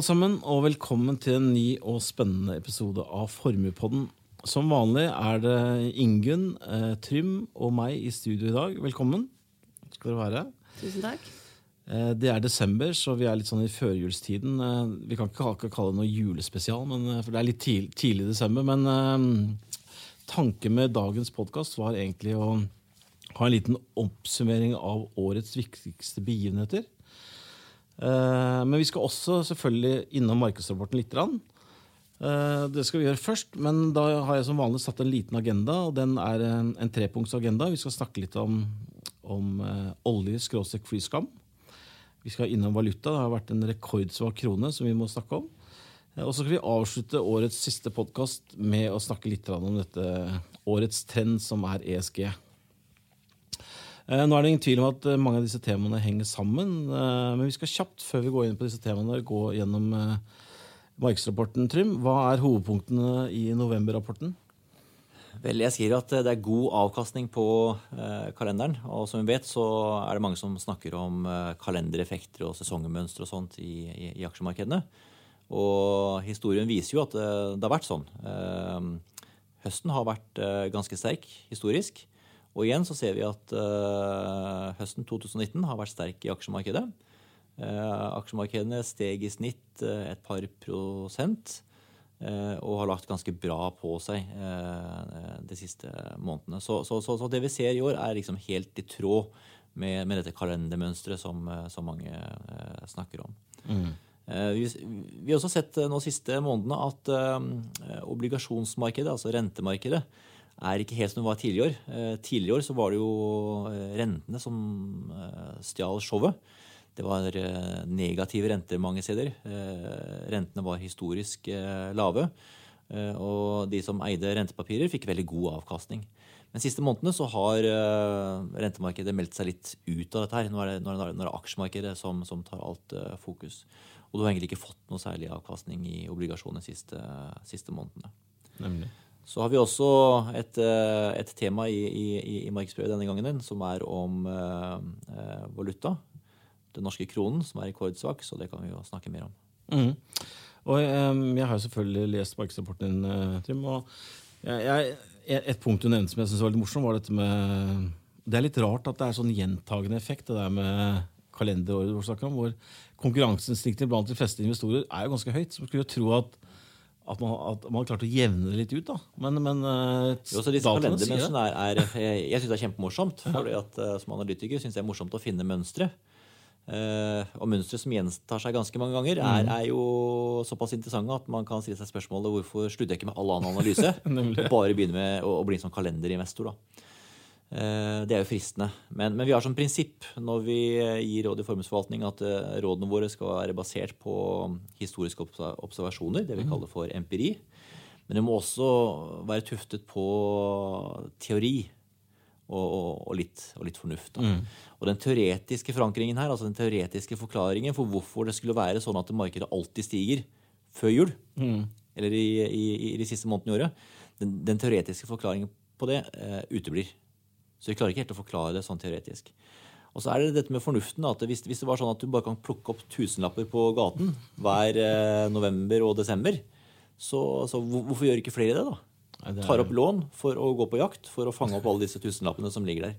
Alle sammen, og velkommen til en ny og spennende episode av Formuepodden. Som vanlig er det Ingunn, eh, Trym og meg i studio i dag. Velkommen skal dere være. Tusen takk. Eh, det er desember, så vi er litt sånn i førjulstiden. Eh, vi kan ikke kalle det noe julespesial, men, eh, for det er litt tidlig, tidlig i desember. Men eh, tanken med dagens podkast var egentlig å ha en liten oppsummering av årets viktigste begivenheter. Eh, men vi skal også selvfølgelig innom markedsrapporten litt. grann. Eh, Det skal vi gjøre først, men da har jeg som vanlig satt en liten agenda. og Den er en, en trepunktsagenda. Vi skal snakke litt om, om eh, olje, skråstrek flyskam. Vi skal innom valuta. Det har vært en rekordsvak krone som vi må snakke om. Og så skal vi avslutte årets siste podkast med å snakke litt om dette årets trend, som er ESG. Eh, Nå er det ingen tvil om at eh, mange av disse temaene henger sammen. eh, Men vi skal kjapt før vi går inn på disse temaene, gå gjennom markedsrapporten. Trym, hva er hovedpunktene i november-rapporten? Vel, jeg sier at det er god avkastning på kalenderen. Og som vi vet, så er det mange som snakker om kalendereffekter og sesongmønstre og sånt i, i, i aksjemarkedene. Og historien viser jo at det, har vært sånn. Høsten har vært ganske sterk historisk. Og igjen så ser vi at uh, høsten 2019 har vært sterk i aksjemarkedet. Uh, aksjemarkedene steg i snitt uh, et par prosent og har lagt ganske bra på seg de siste månedene. Så, så, så, så det vi ser i år, er liksom helt i tråd med, med dette kalendermønsteret som, som mange snakker om. Mm. Vi, vi har også sett nå siste månedene at obligasjonsmarkedet, altså rentemarkedet, er ikke helt som det var tidligere år. Eh, tidligere år så var det jo eh, rentene som eh, stjal showet. Det var negative renter mange steder. Rentene var historisk lave. Og de som eide rentepapirer, fikk veldig god avkastning. Men siste månedene så har rentemarkedet meldt seg litt ut av dette her. Nå er det, nå er det, nå er det aksjemarkedet som, som tar alt fokus. Og du har egentlig ikke fått noe særlig avkastning i obligasjoner de siste, siste månedene. Nemlig. Så har vi også et, eh, et tema i, i, i- i denne gangen som er om eh, eh, valuta. Den norske kronen, som er rekordsvak, så det kan vi jo snakke mer om. Mm. Og eh, jeg har jo selvfølgelig lest markedsrapporten din, eh, Trym. Og jeg, jeg, et punkt du nevnte som jeg syntes var litt morsomt, var dette med Det er litt rart at det er sånn gjentagende effekt, det der med kalenderåret du snakker om, hvor konkurranseinstinktet blant de fleste investorer er jo ganske høyt. Man skulle jo tro at, at, man, at man har klart å jevne det litt ut. da. Men, men eh, Jo, så disse kalendermønstrene er, er Jeg, jeg syns det er kjempemorsomt. fordi at eh, Som analytiker syns jeg det er morsomt å finne mønstre. Uh, og mønstre som gjentar seg ganske mange ganger, er, er jo såpass interessante at man kan stille seg spørsmålet hvorfor slutter jeg ikke med all annen analyse og bare begynne med å, å bli en sånn kalenderinvestor. da. Eh, Det er jo fristende. Men, men vi har som prinsipp når vi eh, gir råd i formuesforvaltning, at eh, rådene våre skal være basert på historiske observasjoner, det vi kaller for empiri. Men det må også være tuftet på teori og, og, og, litt, og litt fornuft. Da. Og den teoretiske forankringen her, altså den teoretiske forklaringen for hvorfor det skulle være sånn at markedet alltid stiger før jul, eller i, i, i de siste månedene i året, den, den teoretiske forklaringen på det eh, uteblir. Så vi klarer ikke helt å forklare det sånn teoretisk. Og så er det dette med fornuften. at hvis, hvis det var sånn at du bare kan plukke opp tusenlapper på gaten hver eh, november og desember, så, så hvorfor gjør ikke flere det, da? Nei, det er- Tar opp lån for å gå på jakt for å fange opp alle disse tusenlappene som ligger der.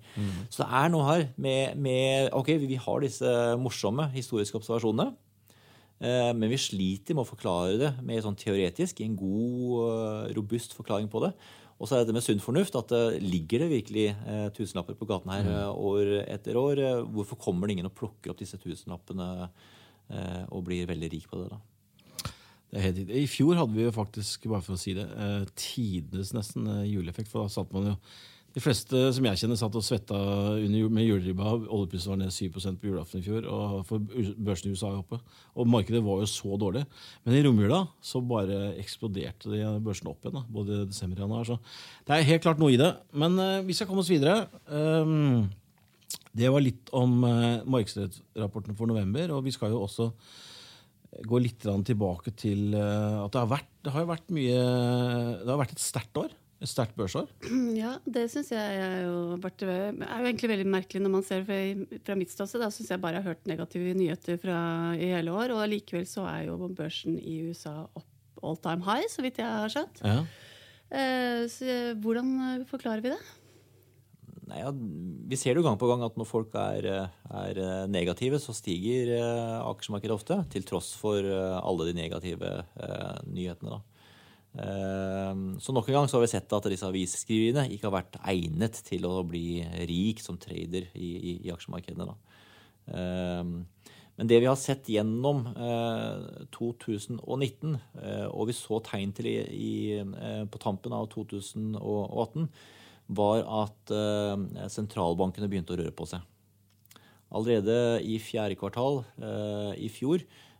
Så det er noe her med, med Ok, vi har disse morsomme historiske observasjonene. eh, Men vi sliter med å forklare det mer sånn teoretisk, en god, eh, robust forklaring på det. Og så er det med sunn fornuft at eh, ligger det virkelig eh, tusenlapper på gaten her mm. år etter år? Eh, Hvorfor kommer det ingen og plukker opp disse tusenlappene eh, og blir veldig rik på det? da? Det er helt. I fjor hadde vi jo faktisk, bare for å si det, eh, tidenes nesten eh, juleeffekt. For da satt man jo De fleste som jeg kjenner, satt og svetta med juleribba. Oljeprisen var ned 7 på julaften i fjor, og for børsen i USA er oppe. Og markedet var jo så dårlig. Men i romjula så bare eksploderte de børsene opp igjen. da, Både i desember og januar. Så det er helt klart noe i det. Men uh, vi skal komme oss videre. Um, det var litt om uh, markedsrapporten for november, og vi skal jo også gå litt tilbake til eh, at det har vært, det har vært mye Det har vært et sterkt år. Et sterkt børsår? Ja, det syns jeg er jo, Det er jo egentlig veldig merkelig når man ser fra mitt ståsted. Da syns jeg bare jeg har hørt negative nyheter fra, i hele år. Og likevel så er jo børsen i USA opp all time high, så vidt jeg har skjønt. Ja. Eh, så hvordan forklarer vi det? Nei, ja, vi ser det jo gang på gang at når folk er, er negative, så stiger eh, aksjemarkedet ofte. Til tross for eh, alle de negative eh, nyhetene. da. Ehm, så nok en gang så har vi sett at disse avisskriveriene ikke har vært egnet til å bli rik som trader i, i, i aksjemarkedene. Da. men det vi har sett gjennom 2019, eh, eh, og vi så tegn til i, eh, på tampen av 2018, var at sentralbankene begynte å røre på seg. Allerede i fjerde kvartal i fjor Eh,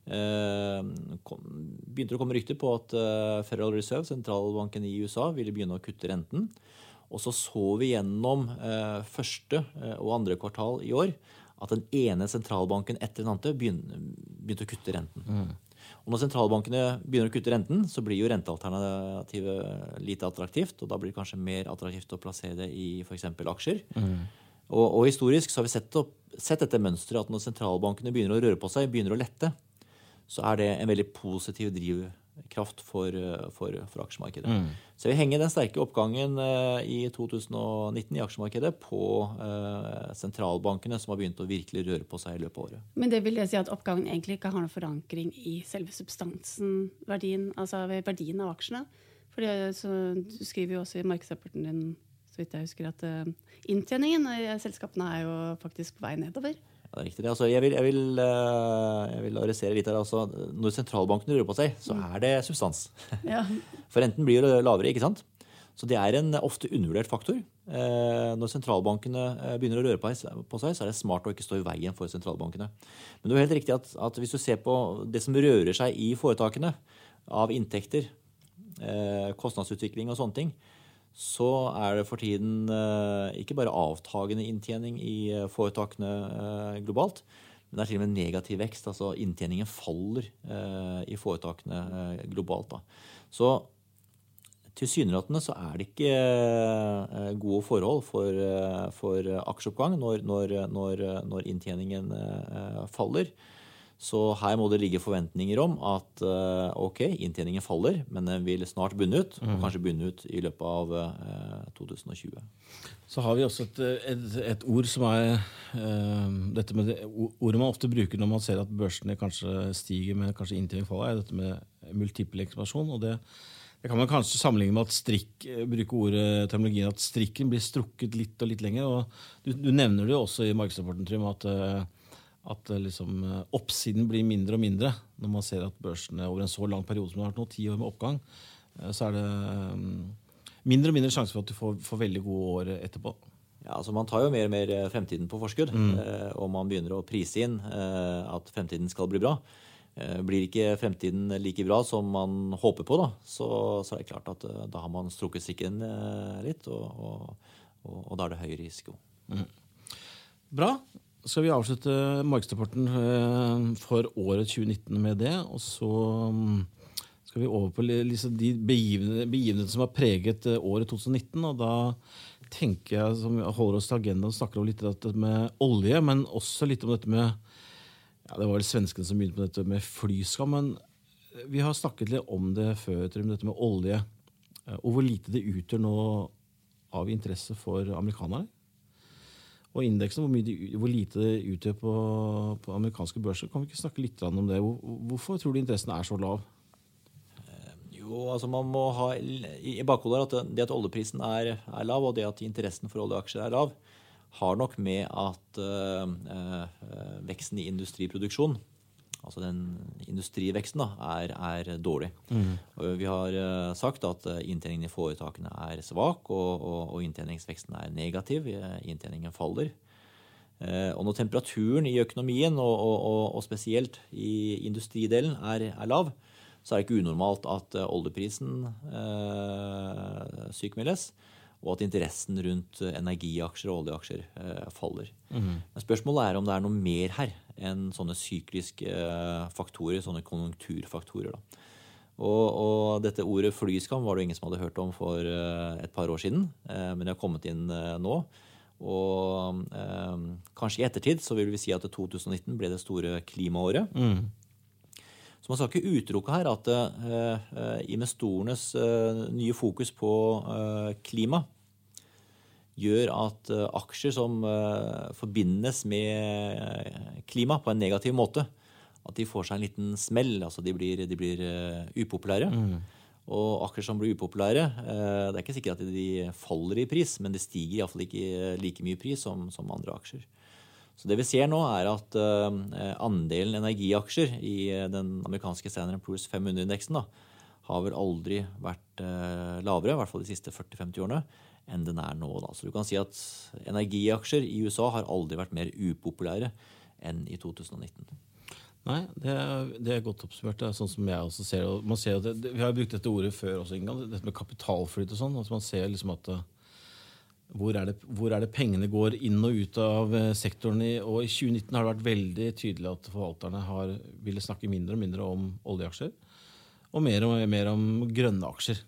begynte det å komme rykter på at eh, Federal Reserve, sentralbanken i USA, ville begynne å kutte renten. Og så så vi gjennom eh, første og andre kvartal i år at den ene sentralbanken etter den andre begynte, å kutte renten. Mm. Og når sentralbankene begynner å kutte renten, så blir jo rentealternativet lite attraktivt. Og da blir det kanskje mer attraktivt å plassere det i f.eks. aksjer. Mm. Og, og, historisk så har vi sett, opp, sett dette mønsteret at når sentralbankene begynner å røre på seg, begynner å lette, så er det en veldig positiv drivkraft for, for, for aksjemarkedet. Mm. Så vi henger den sterke oppgangen uh, i 2019 i aksjemarkedet på uh, sentralbankene, som har begynt å virkelig røre på seg i løpet av året. Men det vil det si at oppgangen egentlig ikke har noen forankring i selve substansen, verdien, altså verdien av aksjene? For du skriver jo også i markedsrapporten din så vidt jeg husker, at uh, inntjeningen i selskapene er jo faktisk på vei nedover. Ja, det er riktig. Altså, jeg, vil, jeg, vil, eh, jeg vil arrestere litt her. Altså, når sentralbankene rører på seg, så mm. er det substans. Ja. For renten blir jo lavere, ikke sant? Så det er en ofte undervurdert faktor. Eh, når sentralbankene eh, begynner å røre på seg, så er det smart å ikke stå i veien for sentralbankene. Men det er helt riktig at, at hvis du ser på det som rører seg i foretakene av inntekter, kostnadsutvikling og sånne ting, så er det for tiden eh, ikke bare avtagende inntjening i eh, foretakene eh, globalt, men det er til og med negativ vekst. altså Inntjeningen faller i foretakene globalt. Så tilsynelatende så er det ikke gode forhold for, for aksjeoppgang når, når, når, når inntjeningen faller. Så her må det ligge forventninger om at eh, ok, inntjeningen faller, men den vil snart bunne ut. Og mm. kanskje bunne ut i løpet av 2020. Eh, Så har vi også et, et, et ord som er uh, dette med det, Ordet man ofte bruker når man ser at børsene kanskje stiger, men kanskje inntjeningen faller, er dette med multiple ekspansjon. og det det kan man kanskje sammenligne med at strikk, bruke ordet, terminologien at strikken blir strukket litt og litt lenger. og Du, du nevner det jo også i markedsrapporten, Trym, at at eh, liksom, eh, oppsiden blir mindre og mindre når man ser at børsene over en så lang periode som det har vært nå, ti år med oppgang, eh, så er det mindre og mindre sjanse for at du får, får, veldig gode år etterpå. Ja, altså Man tar jo mer og mer fremtiden på forskudd, mm. og man begynner å prise inn at fremtiden skal bli bra. Blir ikke fremtiden like bra som man håper på, da, så, så er det klart at da har man strukket strikken litt, og, og, og, og, da er det høy risiko. Mm. Bra skal vi avslutte markedsrapporten eh, for året 2019 med det. Og så mm, skal vi over på liksom de begivenhetene som har preget eh, året 2019. Og da tenker jeg, som vi holder oss til agendaen, snakker om litt om dette med olje, men også litt om dette med ja, Det var vel svenskene som begynte med dette med flyskam. Men vi har snakket litt om det før, om dette med olje. Eh, og hvor lite det utgjør nå av interesse for amerikanerne. Og indeksen, hvor, de, hvor, lite det utgjør på, på, amerikanske børser. Kan vi ikke snakke litt om det? Hvorfor tror du interessen er så lav? Eh, jo, altså Man må ha i bakhodet at det at oljeprisen er, er, lav, og det at interessen for oljeaksjer er lav, har nok med at øh, øh, veksten i industriproduksjon altså den industriveksten, da, er, er dårlig. Mm. vi har uh, sagt at uh, inntjeningen i foretakene er svak, og, og, og inntjeningsveksten er negativ. Eh, inntjeningen faller. Og når temperaturen i økonomien, og, og spesielt i industridelen, er, er, lav, så er det ikke unormalt at oljeprisen sykemeldes og at interessen rundt energiaksjer og oljeaksjer eh, faller. Mm. Men spørsmålet er om det er noe mer her enn sånne sykliske eh, faktorer, sånne konjunkturfaktorer. Da. Og, og, dette ordet flyskam var det ingen som hadde hørt om for et par år siden, men det har kommet inn nå. Og eh, kanskje i ettertid så vil vi si at 2019 ble det store klimaåret. Mm. Så man skal ikke utelukke her at eh, investorenes eh, nye fokus på eh, klima gjør at eh, aksjer som eh, forbindes med klima på en negativ måte, at de får seg en liten smell. Altså de blir, de blir upopulære. Mm. Og aksjer som blir upopulære, det er ikke sikkert at de faller i pris, men det stiger iallfall ikke like mye pris som, som andre aksjer. Så det vi ser nå, er at andelen energiaksjer i den amerikanske Standard Poor's 500-indeksen har vel aldri vært lavere, i hvert fall de siste 40-50 årene, enn den er nå. Da. Så du kan si at energiaksjer i USA har aldri vært mer upopulære enn i 2019. Nei, det det er godt oppsummert. Det er sånn som jeg også ser det. Ser det, vi har brukt dette ordet før også, Inga, dette med kapitalflyt og sånn. Altså man ser liksom at hvor er, det, hvor er, det, pengene går inn og ut av eh, sektoren? I, og I 2019 har det vært veldig tydelig at forvalterne har ville snakke mindre og mindre om oljeaksjer. Og mer og mer om grønne aksjer.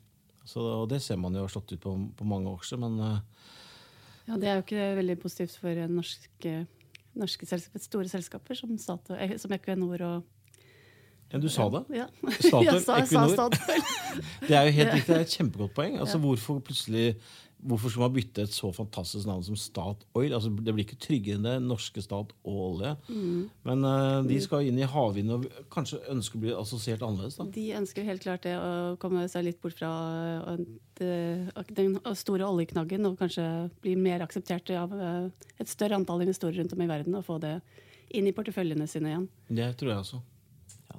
Så, og Det ser man jo har slått ut på, på mange aksjer, men uh, Ja, Det er jo ikke veldig positivt for norske, norske selskaper, store selskaper som, Statoil, eh, som Equinor og ja, Du sa det? Ja. Statoil, sa, Equinor. det er jo helt riktig, det er et kjempegodt poeng. Altså, ja. Hvorfor plutselig Hvorfor skal man bytte et så fantastisk navn som Statoil? Altså, det blir ikke tryggere enn det norske Stat og olje. Mm. Men uh, de skal inn i havvind og kanskje ønsker å bli assosiert annerledes? da? De ønsker helt klart det, å komme seg litt bort fra det, den store oljeknaggen og kanskje bli mer akseptert av eh, et større antall investorer rundt om i verden og få det inn i porteføljene sine igjen. Det tror jeg også.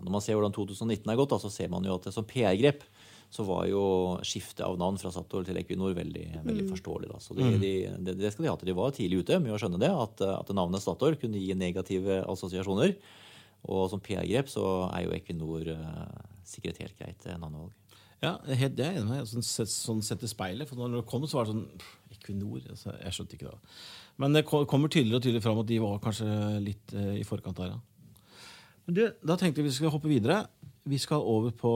Når man ser hvordan 2019 er gått, så ser man jo at som PR-grep så var jo skiftet av navn fra Statoil til Equinor veldig, veldig mm. forståelig. Da. Så de, mm. de, det, det, skal de ha til. De var tidlig ute med å skjønne det, at, at navnet Statoil kunne gi negative assosiasjoner. Og som PR-grep så er jo Equinor uh, sikkert helt greit eh, navnevalg. Ja, helt, det er jeg enig med. Sånn, sånn sett i speilet. For når det kom, så var det sånn Equinor altså, Jeg skjønte ikke det. Men det kommer tydeligere og tydeligere fram at de var kanskje litt uh, i forkant der, ja. Det, da tenkte jeg vi skal hoppe videre. Vi skal over på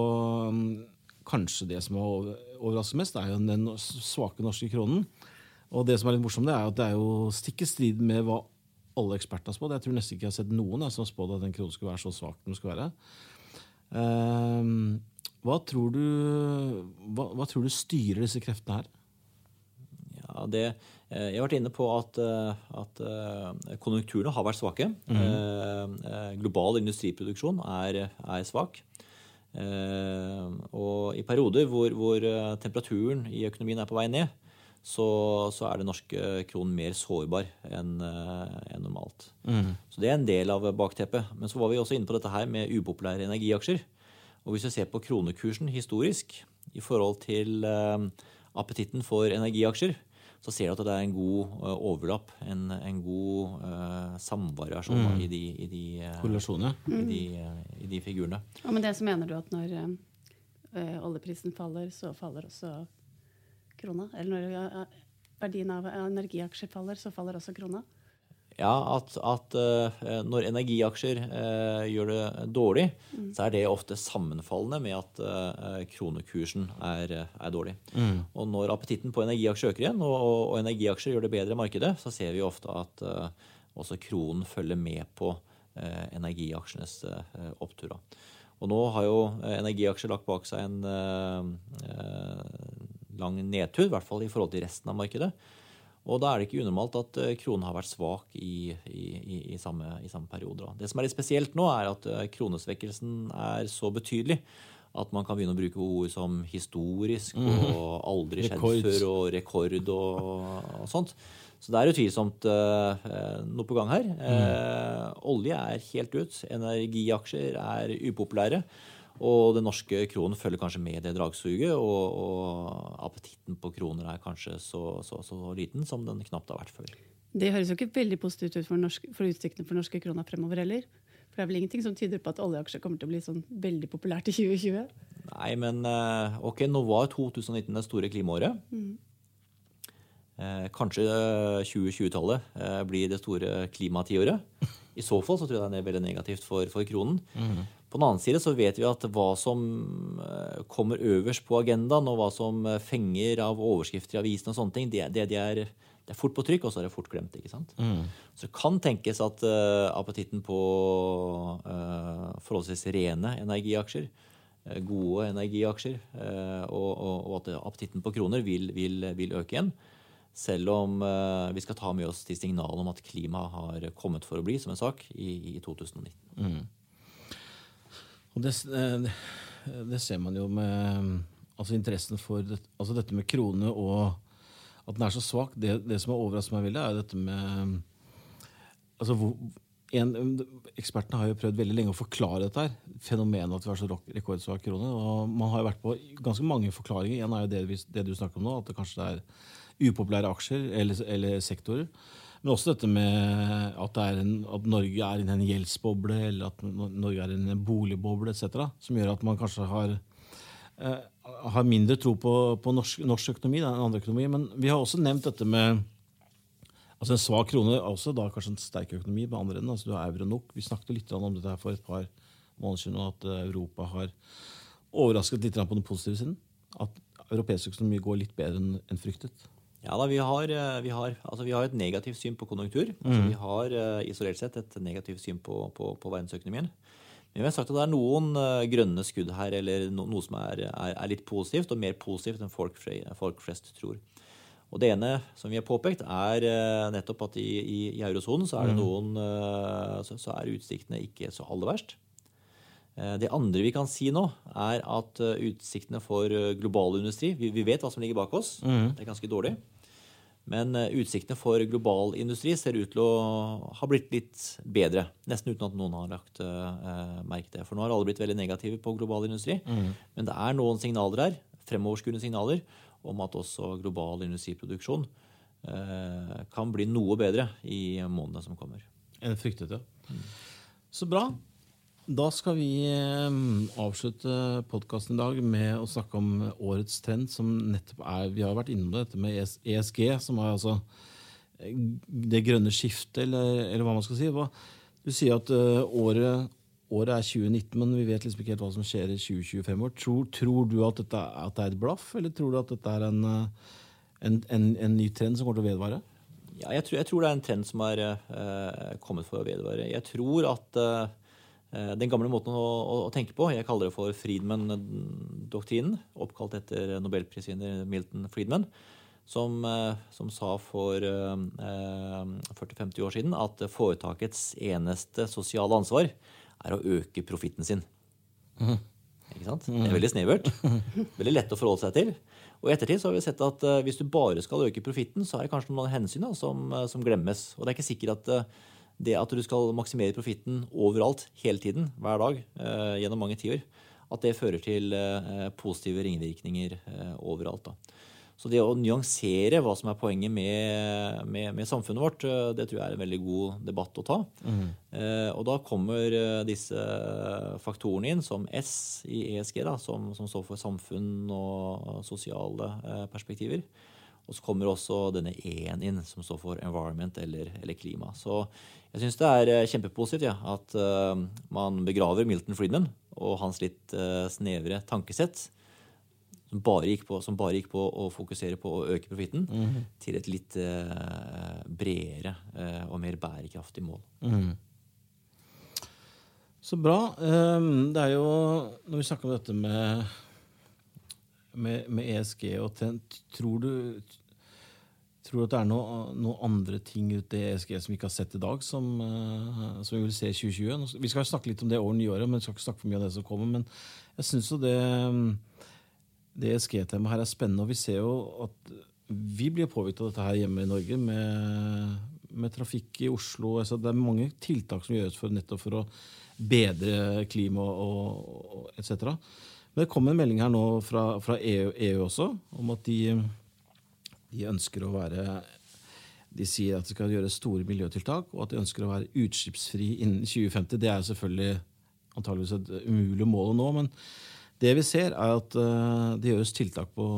um, kanskje det som har overrasket mest, det er jo den svake norske kronen. Og det som er litt morsomt, det er at det er jo stikk i strid med hva alle ekspertene har spådd. Jeg tror nesten ikke jeg har sett noen som har spådd at den kronen skulle være så svak den skulle være. Uh, hva, tror du, hva, hva, tror du styrer disse kreftene her? Det, eh, jeg har vært inne på at, eh, at eh, konjunkturene har vært svake. Mm. Global industriproduksjon er, er svak. Og i perioder hvor, hvor, temperaturen i økonomien er på vei ned, så, så er den norske kronen mer sårbar enn en normalt. Mm. Så det er en del av bakteppet. Men så var vi også inne på dette her med upopulære energiaksjer. Og hvis vi ser på kronekursen historisk i forhold til appetitten for energiaksjer, så ser du at det er en god uh, overlapp, en, en god uh, samvariasjon mm. i, de, i, de, uh, i, de, i, de, figurene. Og med det så mener du at når oljeprisen faller, så faller også krona? Eller når verdien av energiaksjer faller, så faller også krona? Ja, at, at uh, når energiaksjer uh, gjør det dårlig, mm. så er det ofte sammenfallende med at uh, kronekursen er, er dårlig. Mm. Og når appetitten på energiaksjer øker igjen, og, og, energiaksjer gjør det bedre i markedet, så ser vi ofte at også kronen følger med på energiaksjenes opptur. Og nå har jo energiaksjer lagt bak seg en lang nedtur, i hvert fall i forhold til resten av markedet. Og da er det ikke unormalt at eh, kronen har vært svak i, i, i, i samme, samme, periode. Det som er litt spesielt nå, er at eh, kronesvekkelsen er så betydelig at man kan begynne å bruke ord som historisk mhm. og aldri skjedd før og rekord og, og, sånt. Så det er utvilsomt uh, noe på gang her. Uh, olje er helt ut. Energiaksjer er upopulære. Og den norske kronen følger kanskje med det dragsuget, og, og appetitten på kroner er kanskje så, så, så, liten som den knapt har vært før. Det høres jo ikke veldig positivt ut for, norsk, for utsiktene for norske kroner fremover heller. For det er vel ingenting som tyder på at oljeaksjer kommer til å bli sånn veldig populært i 2020? Nei, men eh, ok, nå var 2019 det store klimaåret. Mm. Eh, kanskje 2020-tallet eh, blir det store klimatiåret. I så fall så tror jeg det er veldig negativt for, for kronen. Mm. På den annen side så vet vi at hva som eh, kommer øverst på agendaen, og hva som eh, fenger av overskrifter i avisen, og sånne ting, det, det, det, er, det er, fort på trykk, og så er det fort glemt. ikke sant? Mm. Så det kan tenkes at uh, appetitten på uh, forholdsvis rene energiaksjer, uh, gode energiaksjer, og, og, og, at appetitten på kroner vil, vil, vil øke igjen. Selv om vi skal ta med oss de signalene om at klima har kommet for å bli som en sak i, i 2019. Mm. Og det, eh, det, ser man jo med altså interessen for det, altså dette med krone og at den er så svak. Det, det som har overrasket meg veldig, er dette med altså hvor, en, Ekspertene har jo prøvd veldig lenge å forklare dette. her, Fenomenet at vi har så rekordsvak krone. og Man har jo vært på ganske mange forklaringer. En er jo det, det, du snakker om nå, at det kanskje er upopulære aksjer eller, eller sektorer. Men også dette med at, en, at Norge er i en gjeldsboble, eller at Norge er i en boligboble etc., som gjør at man kanskje har, eh, har mindre tro på, på norsk, norsk, økonomi enn andre økonomi. Men vi har også nevnt dette med altså en svak krone, også da kanskje en sterk økonomi på andre enden. altså Du har euro nok. Vi snakket litt om dette her for et par måneder siden, og at Europa har overrasket litt på den positive siden. At europeisk økonomi går litt bedre enn fryktet. Ja da, vi har, eh, vi, har, altså vi har, et negativt syn på konjunktur. Mm. Altså vi har uh, isolert sett et negativt syn på, på, på, verdensøkonomien. Men vi har sagt at det er noen uh, grønne skudd her, eller no, noe som er, er, er, litt positivt, og mer positivt enn folk, folk, flest tror. Og Det ene som vi har påpekt, er nettopp at i, i, i eurosonen så er det mm. noen, så, så er utsiktene ikke så aller verst. Det andre vi kan si nå, er at utsiktene for global industri Vi, vet hva som ligger bak oss. Mm. Det er ganske dårlig. Men eh, utsiktene for global industri ser ut til å ha blitt litt bedre. Nesten uten at noen har lagt uh, merke til det. For nå har alle blitt veldig negative på global industri. Mm. Men det er noen signaler her, fremoverskuende signaler, om at også global industriproduksjon uh, kan bli noe bedre i månedene som kommer. Enn fryktet, ja. Mm. Så bra. Da skal vi eh, avslutte podkasten i dag med å snakke om årets trend, som nettopp er Vi har vært innom det, dette med ESG, e som er altså eh, det grønne skiftet, eller, eller hva man skal si. Du sier at uh, året, året, er 2019, men vi vet liksom ikke helt hva som skjer i 2025 år. Tror, tror du at, dette, at, det er et blaff, eller tror du at dette er en, en, en, en ny trend som kommer til å vedvare? Ja, jeg tror, jeg tror, det er en trend som er uh, kommet for å vedvare. Jeg tror at Eh, den gamle måten å, å, tenke på, jeg kaller det for Friedman-doktrinen, oppkalt etter nobelprisvinner Milton Friedman, som, eh, som sa for eh, 40-50 år siden at foretakets eneste sosiale ansvar er å øke profitten sin. Mm. Ikke sant? Det er veldig snevert. Veldig lett å forholde seg til. Og i ettertid så har vi sett at uh, hvis du bare skal øke profitten, så er det kanskje noen hensyn da, som, som, glemmes. Og det er ikke sikkert at det at du skal maksimere profitten overalt, hele tiden, hver dag, eh, gjennom mange tiår, at det fører til eh, positive ringvirkninger eh, overalt. Da. Så det å nyansere hva som er poenget med, med, med, samfunnet vårt, det tror jeg er en veldig god debatt å ta. Mm. Eh, og da kommer disse faktorene inn, som S i ESG, da, som, som står for samfunn og sosiale perspektiver. Og så kommer også denne E-en inn, som står for environment eller, eller klima. Så jeg syns det er eh, kjempepositivt ja, at uh, man begraver Milton Friedman og hans litt uh, snevre tankesett, som bare, på, som bare, gikk på, å fokusere på å øke profitten, mm -hmm. til et litt uh, bredere og mer bærekraftig mål. Mm. Så bra. Um, det er jo Når vi snakker om dette med med, med ESG og tent, tror du Tror du at det er noen noe andre ting ut i ESG som vi ikke har sett i dag, som, uh, som vi vil se i 2020? Vi skal snakke litt om det over nyåret, men vi skal ikke snakke for mye om det som kommer. Men jeg syns jo det, det ESG-temaet her er spennende, og vi ser jo at vi blir påvirket av dette her hjemme i Norge med, med trafikk i Oslo. Altså det er mange tiltak som gjøres for, nettopp for å bedre klima og, og etc. Men det kom en melding her nå fra, fra EU, EU, også om at de, de, ønsker å være De sier at de skal gjøre store miljøtiltak, og at de ønsker å være utslippsfri innen 2050. Det er selvfølgelig antageligvis et umulig mål å nå, men det vi ser, er at uh, det gjøres tiltak på,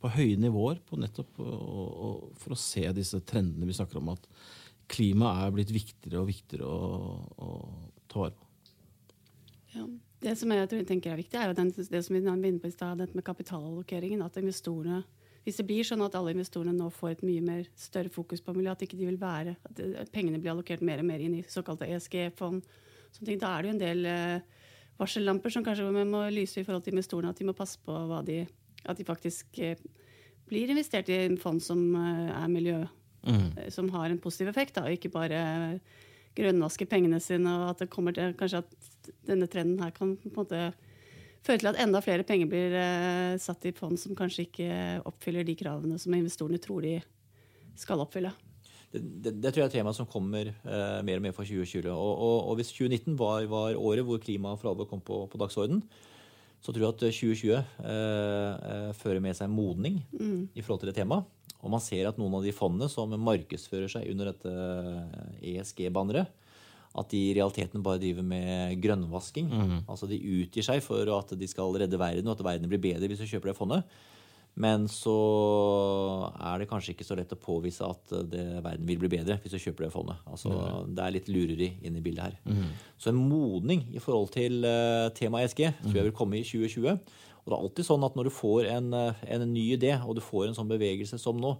på høye nivåer på nettopp og, og for å se disse trendene vi snakker om, at klimaet er blitt viktigere og viktigere å, å ta vare på. Ja. Det som jeg tror jeg tenker er viktig, er jo den, det som vi var inne på i stad, dette med kapitalallokeringen. At investorene hvis det blir sånn at alle investorene nå får et mye mer større fokus på miljø, at ikke de vil være, at pengene blir allokert mer og mer inn i såkalte ESG-fond, da er det jo en del eh, varsellamper som kanskje vi må lyse i forhold til investorene. At de må passe på de, at de faktisk eh, blir investert i en fond som eh, er miljø, mm. som har en positiv effekt, da, og ikke bare grønnvaske pengene sine, og at det kommer til kanskje at denne trenden her kan på en måte føre til at enda flere penger blir eh, satt i fond som kanskje ikke oppfyller de kravene som investorene tror de skal oppfylle. Det, det, det tror jeg er et tema som kommer eh, mer og mer fra 2020. Og, og, og hvis 2019 var, var, året hvor klima for alvor kom på, på dagsorden, så tror jeg at 2020 uh, uh, fører med seg modning mm. i forhold til det temaet. Og man ser at noen av de fondene som markedsfører seg under dette ESG-banneret, at de i realiteten bare driver med grønnvasking. Mm. Altså de utgir seg for at de skal redde verden, og at verden blir bedre hvis du kjøper det fondet. Men så er det kanskje ikke så lett å påvise at det, verden vil bli bedre hvis du kjøper det fondet. Altså, mm. Det er litt lureri inn i bildet her. Mm. Så en modning i forhold til uh, temaet ESG tror jeg vil komme i 2020. Og det er alltid sånn at når du får en, eh, en ny idé, og du får en sånn bevegelse som nå,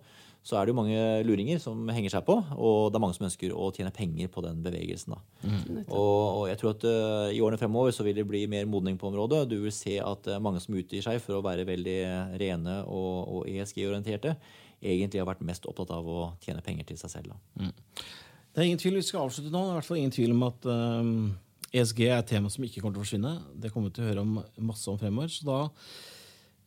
så er det jo mange luringer som henger seg på, og det er mange som ønsker å tjene penger på den bevegelsen. Mm. Og, og, jeg tror at uh, i årene fremover så vil det bli mer modning på området. Du vil se at uh, mange som utgir seg for å være veldig rene og, og ESG-orienterte, egentlig har vært mest opptatt av å tjene penger til seg selv. Mm. Det er ingen tvil, Vi skal avslutte nå. Det er i hvert fall ingen tvil om at uh, ESG er et tema som ikke kommer til å forsvinne. Det kommer vi til å høre om masse om fremover. Så da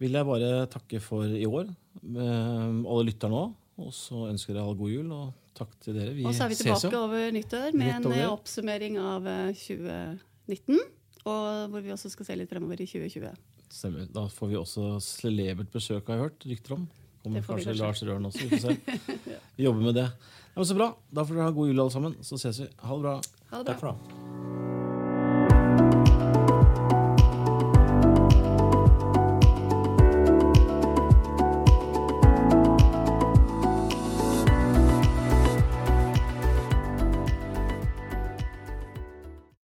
vil jeg bare takke for i år, alle lytterne nå. Og så ønsker jeg alle god jul, og takk til dere. Vi og så er vi tilbake over nyttår med en eh, oppsummering av 2019. Eh, og hvor vi også skal se litt fremover i 2020. Stemmer. Da får vi også celebert besøk, har jeg hørt rykter om. Kommer kanskje, kanskje Lars Røren også. Vi. Vi jobber med det. Ja, men så bra. Da får dere ha god jul, alle sammen. Så ses vi. Ha det bra. Ha det bra. Takk for nå.